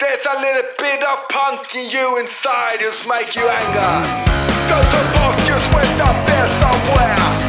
There's a little bit of punk in you inside who's make you anger. Does the boss just went up there somewhere?